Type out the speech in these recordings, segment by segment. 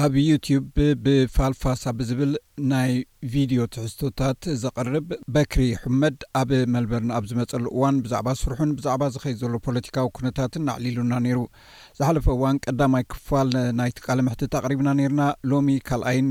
ኣብ ዩትዩብ ብፋልፋሳ ብዝብል ናይ ቪድዮ ትሕዝቶታት ዘቕርብ በክሪ ሑመድ ኣብ መልበርን ኣብ ዝመፀሉ እዋን ብዛዕባ ስርሑን ብዛዕባ ዝኸይድ ዘሎ ፖለቲካዊ ኩነታትን ኣዕሊሉና ነይሩ። ዝሓለፈ እዋን ቀዳማይ ክፋል ናይቲ ቃለ መሕትት ኣቕሪብና ነይርና፣ ሎሚ ካልኣይን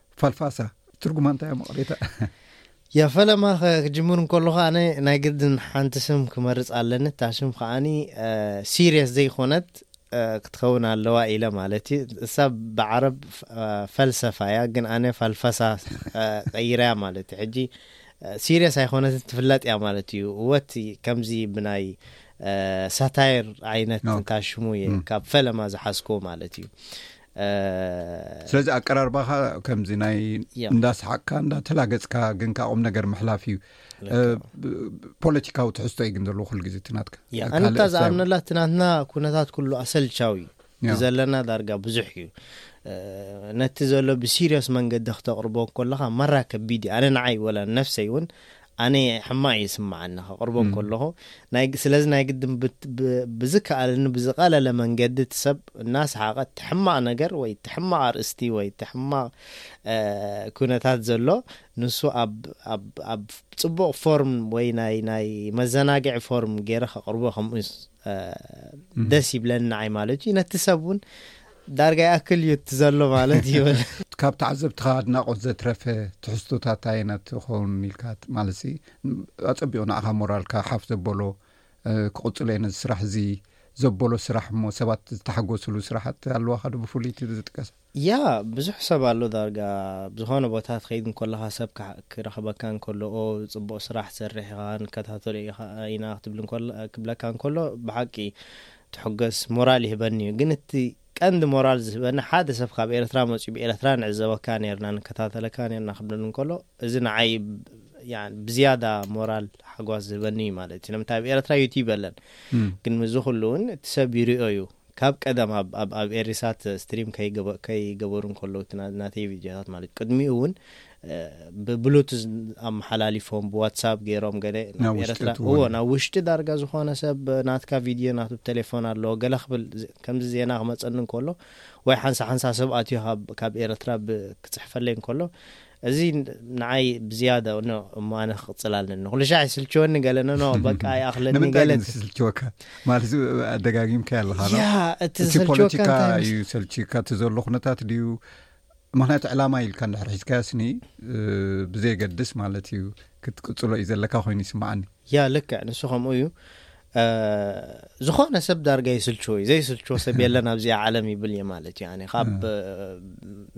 ፋልፋሳ ትርጉማ እንታይ እሞ ቅሬታ ያ ፈለማ ክጅምር እንከለኹ ኣነ ናይ ግድን ሓንቲ ስም ክመርጽ ኣለኒ እታ ስም ከዓኒ ሲሪየስ ዘይኮነት ክትኸውን ኣለዋ ኢለ ማለት እዩ እሳ ብዓረብ ፈልሰፋ እያ ግን ኣነ ፋልፈሳ ቀይረያ ማለት እዩ ሕጂ ሲሪየስ ኣይኮነት ትፍለጥ እያ ማለት እዩ እወት ከምዚ ብናይ ሳታይር ዓይነት እንታ ሽሙ እየ ካብ ፈለማ ዝሓዝኮ ማለት እዩ ስለዚ ኣቀራርባኻ ከምዚ ናይ እንዳሰሓቅካ እንዳተላገፅካ ግን ካዓ ቁም ነገር ምሕላፍ እዩ ፖለቲካዊ ትሕዝቶ እዩ ግን ዘለዎ ኩሉ ግዜ ትናትካ ኣንታ ዝኣምነላ ትናትና ኩነታት ኩሉ ኣሰልቻው እዩ ብዘለና ዳርጋ ብዙሕ እዩ ነቲ ዘሎ ብሲርዮስ መንገዲ ክተቕርቦ ከለኻ መራ ከቢድ እዩ ኣነ ንዓይ ወላ ነፍሰይ እውን ኣነ ሕማቅ እዩ ዝስምዓኒ ከቅርቦ እንከለኩ ናይ ስለዚ ናይ ግድን ብ ብዝከኣለኒ ብዝቀለለ መንገዲ እቲ ሰብ እናሰሓቀ እቲ ሕማቅ ነገር ወይ እቲ ሕማቅ ኣርእስቲ ወይ እቲ ሕማቅ ኩነታት ዘሎ ንሱ ኣብ ኣብ ኣብ ጽቡቅ ፎርም ወይ ናይ ናይ መዘናግዒ ፎርም ጌረ ከቅርቦ ከምኡ ደስ ይብለኒ ንዓይ ማለት እዩ ነቲ ሰብ ውን ዳርጋ ይኣክል እዩ እቲ ዘሎ ማለት ይብል። ካብ ተዓዘብትኻ ኣድናቖት ዘትረፈ ትሕዝቶታት ኣየናት ይኸውን ኢልካ ማለትሲ ኣጸቢቑ ንዓኻ ሞራልካ ሓፍ ዘበሎ ክቕጽሎ እየ ነዚ ስራሕ እዚ ዘበሎ ስራሕ እሞ ሰባት ዝተሓጎስሉ ስራሓት ኣለዋካ ዶ ብፍሉይቲ ዝጥቀስ ያ ብዙሕ ሰብ ኣሎ ዳርጋ ብዝኾነ ቦታ ትኸይድ እንከለኻ ሰብ ክረኽበካ እንከሎ ኦ ጽቡቕ ስራሕ ትሰርሕ ኢኻ ንከታተሎ ኢና ክትብል ክብለካ እንከሎ ብሓቂ ትሕጎስ ሞራል ይህበኒ እዩ ግን እቲ ቀንዲ ሞራል ዝህበኒ ሓደ ሰብ ካብ ኤረትራ መጽዩ ብኤረትራ ንዕዘበካ ኔርና ንከታተለካ ኔርና ክብለኒ እንከሎ እዚ ንዓይ ብ ብዝያዳ ሞራል ሓጓስ ዝህበኒ እዩ ማለት እዩ ንምንታይ ኣብ ኤረትራ ዩቲብ የለን ግን ምዚ ኩሉ ውን እቲ ሰብ ይሪኦ እዩ ካብ ቀደም ኣብ ኣብ ኣብ ኤሪሳት ስትሪም ከይገበ ከይገበሩ እንከለዉ እቲ ናተይ ቪድዮታት ማለት ቅድሚኡ ውን ብብሉቱዝ ኣመሓላሊፎም ብዋትሳፕ ጌሮም ገለ ናብ ኤረትራ እወ ናብ ውሽጢ ዳርጋ ዝኾነ ሰብ ናትካ ቪድዮ ናቱ ብ ተሌፎን ኣሎ ገለ ክብል ከምዚ ዜና ክመጸኒ እንከሎ ወይ ሓንሳ ሓንሳ ሰብ ኣትዩ ካብ ኤረትራ ብ ክጽሕፈለይ እንከሎ እዚ ንዓይ ብዝያዳ ኖ እሞ ኣነ ክቅጽል ኣለኒ ኩሉ ሻዕ ይስልችወኒ ገለ ኖ በቃ ይኣኽለኒ ገለ ይስልችወካ ማለት ኣደጋጊምካ ኣለኻ እቲ ፖለቲካ እዩ ሰልችካ እቲ ዘሎ ኩነታት ድዩ ምክንያቱ ዕላማ ኢልካ ንድሕር ሒዝካዮ ስኒ ብዘየገድስ ማለት እዩ ክትቅፅሎ እዩ ዘለካ ኮይኑ ይስምዓኒ ያ ልክዕ ንሱ ከምኡ እዩ ዝኾነ ሰብ ዳርጋ ይስልችዎ እዩ ዘይስልችዎ ሰብ የለን ኣብዚኣ ዓለም ይብል እየ ማለት እዩ ኣነ ካብ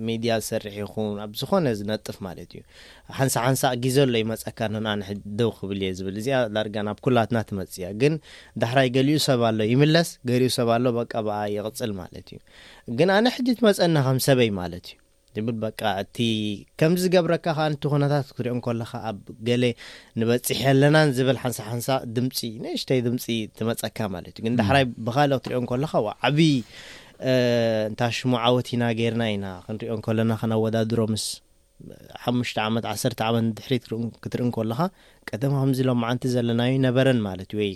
ሚድያ ዝሰርሕ ይኹን ኣብ ዝኾነ ዝነጥፍ ማለት እዩ ሓንሳ ሓንሳ ግዜ ኣሎ ይመፀካ ነና ንሕጂ ደው ክብል እየ ዝብል እዚኣ ዳርጋ ናብ ኩላትና ትመፅእ እያ ግን ዳሕራይ ገሊኡ ሰብ ኣሎ ይምለስ ገሊኡ ሰብ ኣሎ በቃ ብኣ ይቕፅል ማለት እዩ ግን ኣነ ሕጂ ትመጸኒ ከም ሰበይ ማለት እዩ ዝብል በቃ እቲ ከምዚ ዝገብረካ ከኣ ነቲ ኩነታት ክትሪኦ እንከለካ ኣብ ገለ ንበጽሕ ኣለናን ዝብል ሓንሳ ሓንሳ ድምፂ ንእሽተይ ድምፂ ትመጸካ ማለት እዩ ግን ዳሕራይ ብካልእ ክትሪኦ እንከለካ ዋ ዓብዪ እንታ ሽሙ ዓወት ኢና ጌርና ኢና ክንሪኦ እንከለና ከነወዳድሮ ምስ ሓሙሽተ ዓመት ዓሰርተ ዓመት ንድሕሪት ክትርኢ እንከለካ ቀደም ከምዚ ሎማዓንቲ ዘለናዩ ነበረን ማለት እዩ ወይ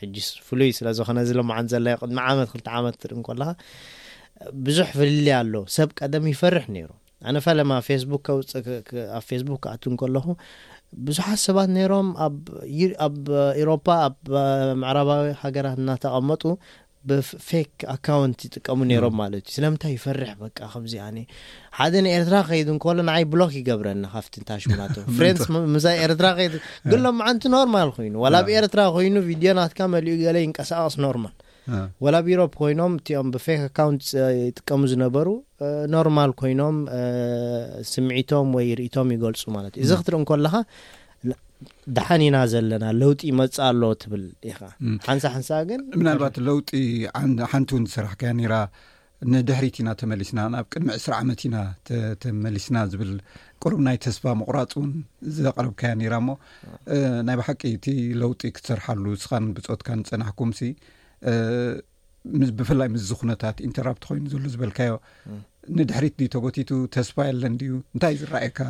ሕጂስ ፍሉይ ስለ ዝኾነ እዚ ልምዓት ዘላዮ ቅድሚ ዓመት ክልተ ዓመት ክትርኢ እንከለኻ ብዙሕ ፍልልይ ኣሎ ሰብ ቀደም ይፈርሕ ነይሩ ኣነ ፈለማ ፌስቡክ ከውፅእ ኣብ ፌስቡክ ክኣቱ እንከለኹ ብዙሓት ሰባት ነይሮም ኣብ ኢሮፓ ኣብ ምዕራባዊ ሃገራት እናተቐመጡ ብ fake ኣካውንት ይጥቀሙ ኔሮም ማለት እዩ ስለምንታይ ይፈርሕ በቃ ከምዚ ኣነ ሓደ ን ኤርትራ ክከይድ እንኮሎ ንዓይ ብሎክ ይገብረኒ ካብቲ ንታሽሙ ናቱ ፍሬንድስ ምሳይ ኤርትራ ከይድ ግን ሎምዓንቲ ኖርማል ኮይኑ ዋላ ኣብ ኤርትራ ኮይኑ ቪድዮ ናትካ መሊኡ ገለ ይንቀሳቀስ ኖርማል ወላ ኣብ ዩሮፕ ኮይኖም እቲኦም ብፌክ ኣካውንት ይጥቀሙ ዝነበሩ ኖርማል ኮይኖም ስምዒቶም ወይ ርእቶም ይገልፁ ማለት እዩ እዚ ክትርኢ እንኮለካ ደሓን ኢና ዘለና ለውጢ ይመፅእ ኣሎ ትብል ኢኻ ሓንሳ ሓንሳ ግን ምናልባት ለውጢ ሓንቲ እውን ዝሰራሕካያ ነራ ንድሕሪት ኢና ተመሊስና ናብ ቅድሚ ዕስራ ዓመት ኢና ተመሊስና ዝብል ቅሩብ ናይ ተስፋ ምቑራፅ እውን ዘቕረብካያ ነራ እሞ ናይ ብሓቂ እቲ ለውጢ ክትሰርሓሉ እስኻን ብፆትካ ንፀናሕኩም ሲ ብፍላይ ምስዚ ኩነታት ኢንተራፕት ኮይኑ ዘሉ ዝበልካዮ ንድሕሪት ድዩ ተጎቲቱ ተስፋ የለን ድዩ እንታይ እዩ ዝረኣየካ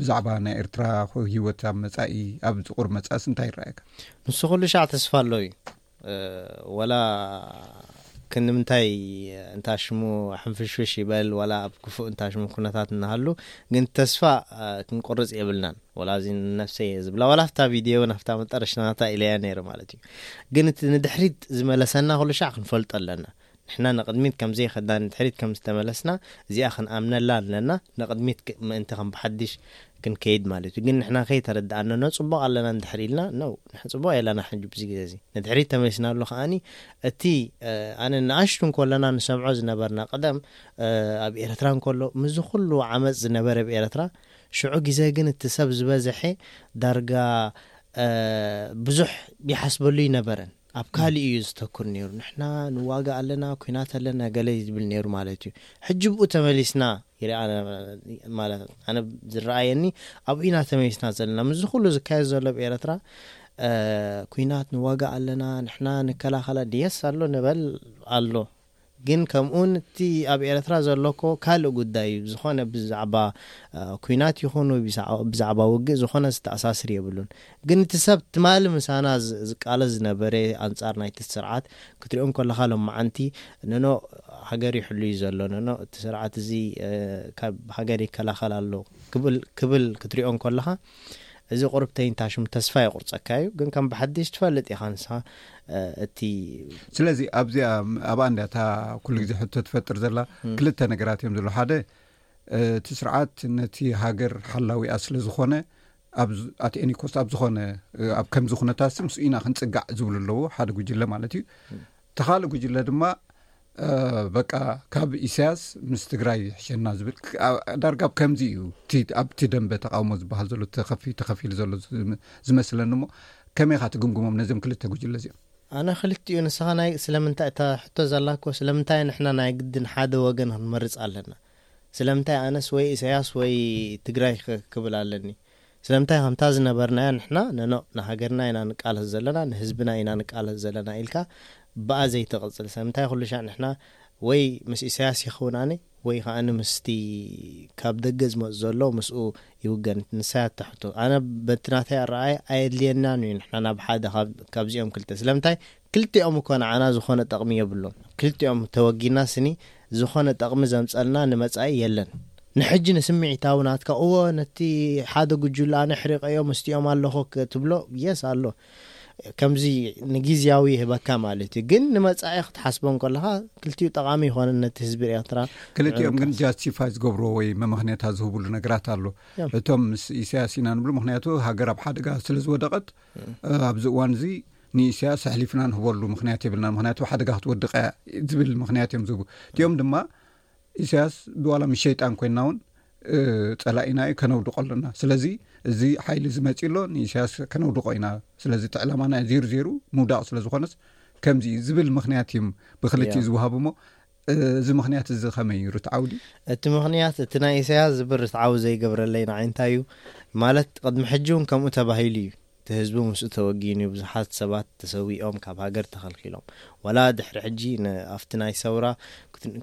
ብዛዕባ ናይ ኤርትራ ሂወት ኣብ መፃኢ ኣብ ዝቁር መፃእስ እንታይ ይረኣየካ ንሱ ኩሉ ሻዕ ተስፋ ኣሎ እዩ ወላ ክንምንታይ እንታ ሽሙ ሕንፍሽፍሽ ይበል ዋላ ኣብ ክፉእ እንታ ሽሙ ኩነታት እናሃሉ ግን ተስፋ ክንቁርፅ የብልናን ወላ እዚ ንነብሰይ እየ ዝብላ ዋላ ኣብታ ቪድዮ እውን ኣብታ መጠረሽታ ናታ ኢለያ ነይረ ማለት እዩ ግን እቲ ንድሕሪት ዝመለሰና ኩሉ ሻዕ ክንፈልጦ ኣለና ንሕና ንቕድሚት ከም ዘይኸድና ንድሕሪት ከም ዝተመለስና እዚኣ ክንኣምነላ ኣለና ንቕድሚት ምእንቲ ከም ብሓድሽ ክንከይድ ማለት እዩ ግን ንሕና ከይተረድኣና ኖ ጽቡቕ ኣለና ንድሕሪ ኢልና ነው ንሕና ጽቡቕ የለና ሕጂ ብዚ ግዜ እዚ ንድሕሪት ተመሊስናሉ ከኣኒ እቲ ኣነ ንኣሽቱ እንከለና ንሰምዖ ዝነበርና ቀደም ኣብ ኤርትራ እንከሎ ምስዚ ኩሉ ዓመጽ ዝነበረ ብ ኤርትራ ሽዑ ግዜ ግን እቲ ሰብ ዝበዘሐ ዳርጋ ብዙሕ ይሓስበሉ ኣይነበረን ኣብ ካልእ እዩ ዝተኩር ነይሩ ንሕና ንዋጋእ ኣለና ኩናት ኣለና ገለ እዩ ዝብል ነይሩ ማለት እዩ ሕጂ ብኡ ተመሊስና ማለት ኣነ ዝረኣየኒ ኣብኡ ኢና ተመሊስና ዘለና ምስዚ ኩሉ ዝካየድ ዘሎ ኣብ ኤረትራ ኩናት ንዋጋእ ኣለና ንሕና ንከላኸላ ድየስ ኣሎ ንበል ኣሎ ግን ከምኡውን እቲ ኣብ ኤረትራ ዘሎ እኮ ካልእ ጉዳይ እዩ ብዝኮነ ብዛዕባ ኩናት ይኩን ወይ ብዛዕባ ውግእ ዝኮነ ዝተኣሳስር የብሉን ግን እቲ ሰብ ትማሊ ምሳና ዝቃለስ ዝነበረ ኣንጻር ናይቲ ስርዓት ክትሪኦ እንከለካ ሎምዓንቲ ኖኖ ሃገር ይሕሉ እዩ ዘሎ ኖኖ እቲ ስርዓት እዚ ካብ ሃገር ይከላከል ኣሎ ክብል ክትሪኦ እንከለካ እዚ ቁሩብ ተይንታሽም ተስፋ የቁርጸካ እዩ ግን ከም ብሓዲሽ ትፈልጥ ኢኻ ንስኻ እቲ ስለዚ ኣብዚኣ ኣብኣ እንድያ እታ ኩሉ ግዜ ሕቶ ትፈጥር ዘላ ክልተ ነገራት እዮም ዘሎ ሓደ እቲ ስርዓት ነቲ ሃገር ሓላዊኣ ስለ ዝኾነ ኣትኤኒኮስ ኣብ ዝኾነ ኣብ ከምዚ ኩነታት ሲ ምስ ኢና ክንፅጋዕ ዝብሉ ኣለዎ ሓደ ጉጅለ ማለት እዩ ተካልእ ጉጅለ ድማ በቃ ካብ ኢሳያስ ምስ ትግራይ ይሕሸና ዝብል ዳርጋ ብ ከምዚ እዩ ኣብቲ ደንበ ተቃውሞ ዝበሃል ዘሎ ተኸፊ ተኸፊሉ ዘሎ ዝመስለኒ እሞ ከመይ ኻ ትግምግሞም ነዚም ክልተ ጉጅለ እዚኦም ኣነ ክልቲኡ ንስኻ ናይ ስለምንታይ እታ ሕቶ ዘላ እኮ ስለምንታይ ንሕና ናይ ግድን ሓደ ወገን ክንመርጽ ኣለና ስለምንታይ ኣነስ ወይ ኢሳያስ ወይ ትግራይ ክብል ኣለኒ ስለምንታይ ከምታ ዝነበርናያ ንሕና ነኖእ ንሃገርና ኢና ንቃለስ ዘለና ንህዝብና ኢና ንቃለስ ዘለና ኢልካ ብኣ ዘይትቅጽል ስለምንታይ ኩሉሻዕ ንሕና ወይ ምስ ኢሰያስ ይከውን ኣነ ወይ ከኣ ምስቲ ካብ ደገ ዝመጽ ዘሎ ምስኡ ይውገን ንሳያ እታ ሕቶ ኣነ በቲ ናተይ ኣረኣእያ ኣየድልየናን እዩ ንሕና ናብ ሓደ ካብዚኦም ክልተ ስለምንታይ ክልቲኦም እኮ ንዓና ዝኾነ ጠቕሚ የብሎም ክልቲኦም ተወጊና ስኒ ዝኾነ ጠቕሚ ዘምጸልና ንመጻኢ የለን ንሕጂ ንስሚዒታዊ ናትካ እወ ነቲ ሓደ ጉጁለ ኣነ ኣሕሪቐዮ ምስቲኦም ኣለኹ ክትብሎ የስ ኣሎ ከምዚ ንጊዝያዊ ይህበካ ማለት እዩ ግን ንመጻኢ ክትሓስቦ እንከለኻ ክልቲኡ ጠቓሚ ይኾነ ነቲ ህዝቢ ኤርትራ ክልቲኦም ግን ጃስቲፋይ ዝገብርዎ ወይ መመክንያታት ዝህብሉ ነገራት ኣሎ እቶም ምስ ኢሳያስ ኢና ንብሉ ምክንያቱ ሃገር ኣብ ሓደጋ ስለ ዝወደቐት ኣብዚ እዋን እዚ ንኢሰያስ ኣሕሊፍና ንህበሉ ምክንያት የብልና ምክንያቱ ብ ሓደጋ ክትወድቅ እያ ዝብል ምክንያት እዮም ዝህቡ እቲኦም ድማ ኢሰያስ ብዋላ ምስ ሸይጣን ኮይና ውን ጸላኢና እዩ ከነውድቆ ኣሎና ስለዚ እዚ ሓይሊ እዚ መጺ ኣሎ ንኢሰያስ ከነውድቆ ኢና ስለዚ እቲ ዕላማና ዜሩ ዜሩ ምውዳቅ ስለ ዝኮነስ ከምዚ እዩ ዝብል ምክንያት እዩም ብክልቲኡ ዝውሃቡ እሞ እዚ ምክንያት እዚ ከመይ እዩ ርትዓዊ ድዩ እቲ ምክንያት እቲ ናይ ኢሰያስ ዝብል ርትዓዊ ዘይገብረለይ ንዓይ እንታይ እዩ ማለት ቅድሚ ሕጂ ውን ከምኡ ተባሂሉ እዩ እቲ ህዝቢ ምስኡ ተወጊኑ እዩ ብዙሓት ሰባት ተሰዊኦም ካብ ሃገር ተኸልኪሎም ዋላ ድሕሪ ሕጂ ን ኣብቲ ናይ ሰውራ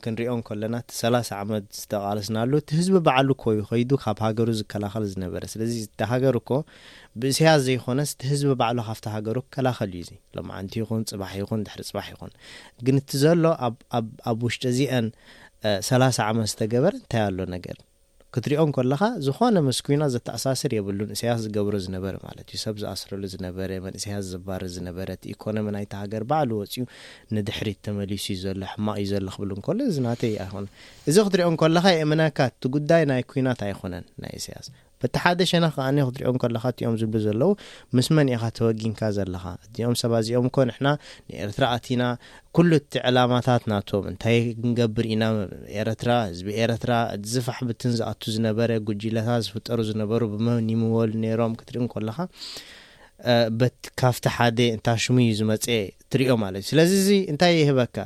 ክንሪኦ እንከለና እቲ ሰላሳ ዓመት ዝተቓለስናሉ እቲ ህዝቢ ባዕሉ እኮ እዩ ከይዱ ካብ ሃገሩ ዝከላኸል ዝነበረ ስለዚ እቲ ሃገር እኮ ብእሰያስ ዘይኾነስ እቲ ህዝቢ ባዕሉ ካብቲ ሃገሩ ክከላኸል እዩ እዚ ሎምዓንቲ ይኹን ጽባሕ ይኹን ድሕሪ ጽባሕ ይኹን ግን እቲ ዘሎ ኣብ ኣብ ኣብ ውሽጢ እዚኤን ሰላሳ ዓመት ዝተገበረ እንታይ ኣሎ ነገር ክትሪኦ እንኮለኻ ዝኾነ ምስ ኩናት ዘተኣሳስር የብሉን ኢሰያስ ዝገብሮ ዝነበረ ማለት እዩ ሰብ ዝኣስረሉ ዝነበረ መንእሰያት ዘባርር ዝነበረ እቲ ኢኮኖሚ ናይታ ሃገር ባዕሉ ወጺኡ ንድሕሪት ተመሊሱ እዩ ዘሎ ሕማቕ እዩ ዘሎ ክብል እንኮሎ እዚ ናተይ ኣይኮነን እዚ ክትሪኦ እንኮለኻ የእምነካ እቲ ጉዳይ ናይ ኩናት ኣይኮነን ናይ ኢሰያስ በቲ ሓደ ሸነኽ ከኣ ክትሪኦ እንኮለኻ እቲኦም ዝብሉ ዘለዉ ምስ መን ኢኻ ተወጊንካ ዘለኻ እዚኦም ሰባዚኦም እኮ ንሕና ንኤርትራ ኣቲና ኩሉ እቲ ዕላማታት ናቶም እንታይ ክንገብር ኢና ኤረትራ ህዝቢ ኤረትራ እቲ ዝፋሕ ብትን ዝኣቱ ዝነበረ ጉጂለታት ዝፍጠሩ ዝነበሩ ብመን ይምወሉ ነይሮም ክትርኢ እንኮለኻ በት ካፍቲ ሓደ እንታ ሽሙ እዩ ዝመጽኤ ትሪኦ ማለት እዩ ስለዚ እዚ እንታይ ይህበካ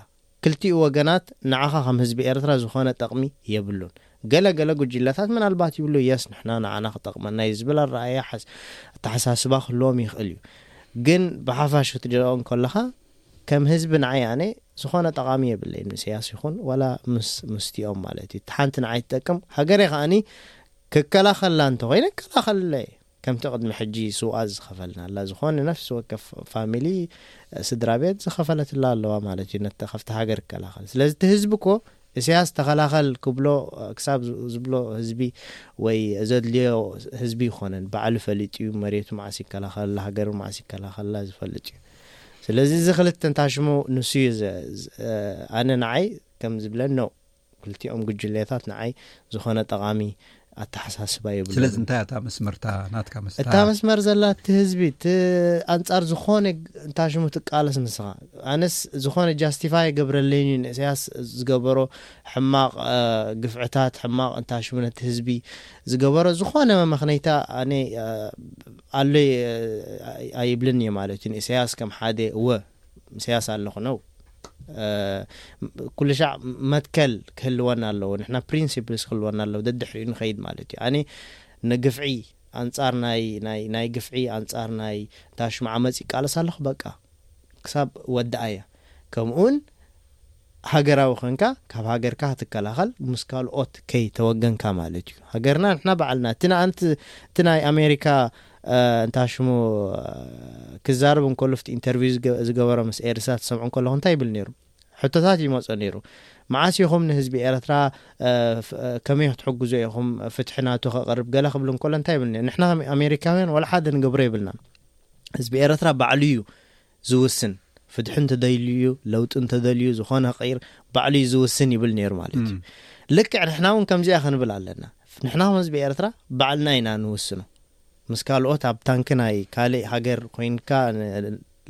ክልቲኡ ወገናት ንዓኻ ከም ህዝቢ ኤረትራ ዝኾነ ጠቕሚ የብሉን ገለ ገለ ጉጂለታት ምናልባት ይብሉ የስ ንሕና ንዓና ክጠቕመና እዩ ዝብል ኣረኣእያ ኣተሓሳስባ ክህልዎም ይኽእል እዩ ግን ብሓፋሽ ክትሪኦ እንኮለኻ ከም ህዝቢ ንዓይ ኣነ ዝኾነ ጠቓሚ የብለይን ምስ ኢሳያስ ይኹን ዋላ ምስ ምስቲኦም ማለት እዩ ሓንቲ ንዓይ ትጠቅም ሃገረይ ከኣኒ ክከላኸላ እንተኾይነ ክከላኸለላ እየ ከምቲ ቅድሚ ሕጂ ስውኣት ዝኸፈልናላ ዝኾነ ነፍሲ ወከፍ ፋሚሊ ስድራቤት ዝኸፈለትላ ኣለዋ ማለት እዩ ነቲ ካብቲ ሃገር ክከላኸል ስለዚ እቲ ህዝቢ እኮ ኢሳያስ ተኸላኸል ክብሎ ክሳብ ዝብሎ ህዝቢ ወይ ዘድልዮ ህዝቢ ይኾነን ባዕሉ ፈሊጡ እዩ መሬቱ መዓስ ይከላኸለላ ሃገሩ መዓስ ይከላኸለላ ዝፈልጥ እዩ ስለዚ እዚ ክልተ እንታ ሽሙ ንሱ እዩ ኣነ ንዓይ ከም ዝብለን ነው ክልቲኦም ጉጅሌታት ንዓይ ዝኾነ ጠቓሚ ኣተሓሳስባ ይብሉ ስለዚ እንታይ እያ እታ መስመርታ ናትካ መስታ እታ መስመር ዘላ እቲ ህዝቢ እቲ ኣንጻር ዝኾነ እንታ ሽሙ ትቃለስ ንስኻ ኣነስ ዝኾነ ጃስቲፋይ ገብረለይን እዩ ንእስያስ ዝገበሮ ሕማቕ ግፍዕታት ሕማቕ እንታ ሽሙ ነቲ ህዝቢ ዝገበሮ ዝኾነ መመኽነይታ ኣነ ኣሎ ኣይብልን እየ ማለቱ ንእሰያስ ከም ሓደ እወ ምሰያስ ኣለኹ ነው ኩልሻዕ መትከል ክህልወና ኣለዎ ንሕና ፕሪንሲፕልስ ክህልወና ኣለዎ ደድሕሪኡ ንኸይድ ማለት እዩ ኣነ ንግፍዒ ኣንጻር ናይ ናይ ናይ ግፍዒ ኣንጻር ናይ ዳሽማ ዓመጽ ይቃለስ ኣለኹ በቃ ክሳብ ወድኣያ ከምኡውን ሃገራዊ ኮንካ ካብ ሃገርካ ክትከላኸል ምስ ካልኦት ከይ ተወገንካ ማለት እዩ ሃገርና ንሕና ባዕልና እቲ ንኣንቲ እቲ ናይ ኣሜሪካ እንታይ ሽሙ ክዛረብ እንከሎ ፍቲ ኢንተርቪው ዝገበሮ ምስ ኤርትራ ትሰምዑ እንከለኹ እንታይ ይብል ነይሩ ሕቶታት እዩ ይመጾ ነይሩ መዓስ ኢኹም ንህዝቢ ኤርትራ ከመይ ክትሕግዞ ኢኹም ፍትሒ ናቱ ከቕርብ ገለ ክብል እንከሎ እንታይ ይብል ነይሩ ንሕና ኣሜሪካውያን ወላ ሓደ ንገብሮ የብልናን ህዝቢ ኤርትራ ባዕሉ እዩ ዝውስን፣ ፍትሒ እንተደልዩ፣ ለውጢ እንተደልዩ፣ ዝኾነ ክቕይር ባዕሉ እዩ ዝውስን ይብል ነይሩ ማለት እዩ። ልክዕ ንሕና እውን ከምዚኣ ክንብል ኣለና። ንሕና ከም ህዝቢ ኤርትራ ባዕልና ኢና ንውስኖ። ምስ ካልኦት ኣብ ታንኪ ናይ ካልእ ሃገር ኮይንካ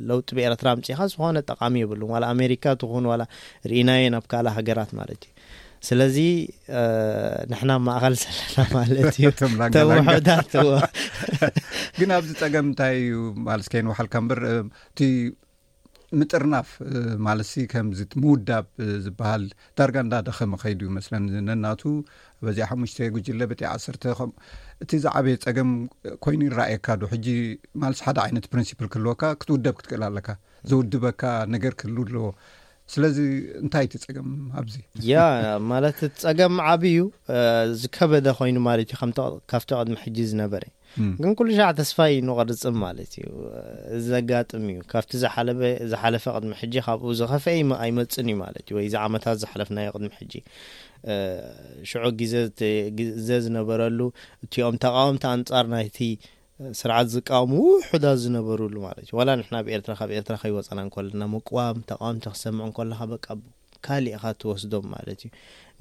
ለውጢ ብኤርትራ ኣምጺኻ ዝኾነ ጠቓሚ የብሉን። ዋላ ኣሜሪካ ትኹን ዋላ ርኢናዮ ኢና ኣብ ካልእ ሃገራት ማለት እዩ። ስለዚ ንሕና ማእኸል ዘለና ማለት እዩ ተውሑዳት ግን ኣብዚ ፀገም እንታይ እዩ ማለት ከይን ውሓልካ ምበር እቲ ምጥርናፍ ማለት ሲ ከምዚ ምውዳብ ዝበሃል ዳርጋ እንዳ ደኸመ ከይዱ ዩ መስለን ነናቱ በዚኣ ሓሙሽተ ጉጅለ በቲ ዓሰርተ ከም እቲ ዝዓበየ ፀገም ኮይኑ ይረኣየካ ዶ ሕጂ ማለት ሓደ ዓይነት ፕሪንስፕል ክህልወካ ክትውደብ ክትክእል ኣለካ ዘውድበካ ነገር ክህሉ ኣለዎ ስለዚ እንታይ እቲ ፀገም ኣብዚ ያ ማለት እቲ ፀገም ዓብዩ ዝከበደ ኮይኑ ማለት እዩ ካብቲ ቅድሚ ሕጂ ዝነበረ ግን ኩሉ ሻዕ ተስፋ ይንቆርፅም ማለት እዩ እዚ ዘጋጥም እዩ ካብቲ ዝሓለበ ዝሓለፈ ቅድሚ ሕጂ ካብኡ ዝኸፍአ ኣይመፅን እዩ ማለት እዩ ወይ እዚ ዓመታት ዝሓለፍናዮ ቅድሚ ሕጂ ሽዑ ግዜ ዝነበረሉ እቲኦም ተቃወምቲ ኣንፃር ናይቲ ስርዓት ዝቃወሙ ውሑዳት ዝነበሩሉ ማለት እዩ። ዋላ ንሕና ኣብ ኤርትራ ካብ ኤርትራ ከይወጻና እንከለና ምቅዋም ተቃወምቲ ክትሰምዕ እንከለኻ በቃ ካልእ ኢኻ ትወስዶም ማለት እዩ።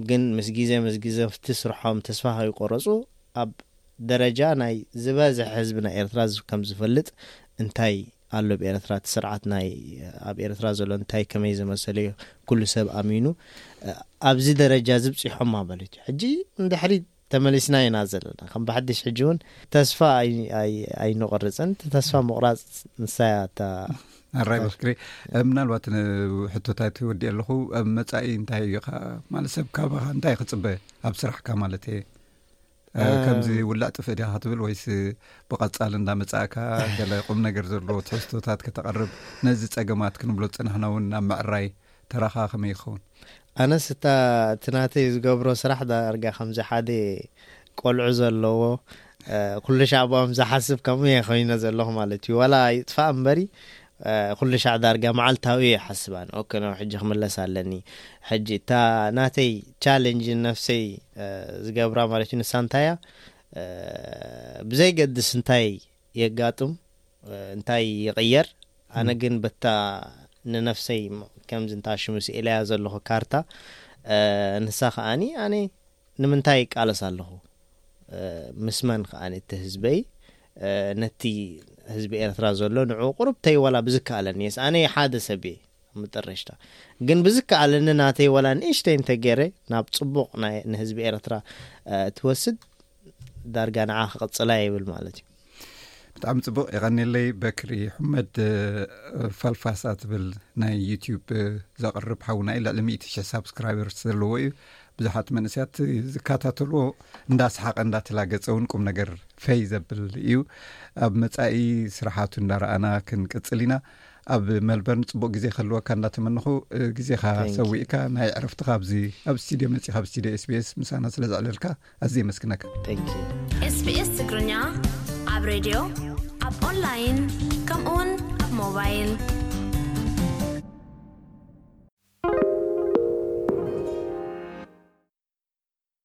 ግን ምስ ግዜ ምስ ግዜ ኣብቲ ስርሖም ተስፋ ከይቆረጹ ኣብ ደረጃ ናይ ዝበዝሐ ህዝቢ ናይ ኤርትራ ከም ዝፈልጥ እንታይ ኣሎ ኣብ ኤርትራ እቲ ስርዓት ናይ ኣብ ኤርትራ ዘሎ እንታይ ከመይ ዝመሰለ እዩ ኩሉ ሰብ ኣሚኑ ኣብዚ ደረጃ እዚ ብጺሖማ ማለት እዩ። ሕጂ ንድሕሪት ተመሊስና ኢና ዘለና ከም ብሓድሽ ሕጂ ውን ተስፋ ኣይንቆርጽን እቲ ተስፋ ምቁራጽ ንሳ እያ እታ ኣራይ በክሪ ምናልባት ሕቶታት ወዲእ ኣለኹ ኣብ መፃኢ እንታይ እዩ ማለት ሰብ ካባካ እንታይ ክፅበ ኣብ ስራሕካ ማለት እየ ከምዚ ውላእ ጥፍእ ዲካ ክትብል ወይስ ብቐፃሊ እንዳመፃእካ ገለ ቁም ነገር ዘለዎ ትሕዝቶታት ከተቐርብ ነዚ ፀገማት ክንብሎ ዝፅናሕና እውን ናብ ምዕራይ ተራኻ ከመይ ይኸውን? ኣነስ እታ እቲ ናተይ ዝገብሮ ስራሕ ዳርጋ ከምዚ ሓደ ቆልዑ ዘለዎ ኩሉሻዕ ብኦም ዝሓስብ ከምኡ እየ ኮይነ ዘለኹ ማለት እዩ ዋላ ይጥፋእ እምበሪ ኩሉሻዕ ዳርጋ መዓልታዊ እየ ሓስብ ኣነ ኦኬ ናብ ሕጂ ክምለስ ኣለኒ ሕጂ እታ ናተይ ቻለንጅ ንነፍሰይ ዝገብራ ማለት እዩ ንሳ እንታይ እያ ብዘይገድስ እንታይ የጋጥም እንታይ ይቅየር ኣነ ግን በታ ንነፍሰይ ከምዚ እንታ ሽሙ ስኢለያ ዘለኹ ካርታ ንሳ ከኣኒ ኣነ ንምንታይ ይቃለስ ኣለኹ ምስ መን ከኣኒ እቲ ህዝበይ ነቲ ህዝቢ ኤርትራ ዘሎ ንዑ ቁርብተይ ወላ ብዝከኣለኒ የስ ኣነ ሓደ ሰብ እየ ምጥረሽታ ግን ብዝከኣለኒ ናተይ ወላ ንእሽተይ እንተገይረ ናብ ፅቡቕ ንህዝቢ ኤርትራ ትወስድ ዳርጋ ንዓ ክቕፅላ ይብል ማለት እዩ ብጣዕሚ ፅቡቅ የቀኒለይ በክሪ ሕመድ ፈልፋሳ ትብል ናይ ዩትብ ዘቅርብ ሓውና ዩ ልዕሊ ሚእት ሸ ሳብስክራይበርስ ዘለዎ እዩ ብዙሓት መንእስያት ዝከታተልዎ እንዳስሓቀ እንዳተላገፀ እውን ቁም ነገር ፈይ ዘብል እዩ ኣብ መፃኢ ስራሓቱ እንዳረኣና ክንቅፅል ኢና ኣብ መልበርን ፅቡቅ ግዜ ከልወካ እንዳተመንኹ ግዜካ ሰዊእካ ናይ ዕረፍትካ ኣብዚ ኣብ ስትድዮ መፅካ ኣብ ስትድዮ ስቤስ ምሳና ስለዘዕለልካ ኣዝየ የመስግነካ። Thank you። SBS ትግርኛ ኣብ ሬድዮ ኣብ ኦንላይን ከምኡ ውን ኣብ ሞባይል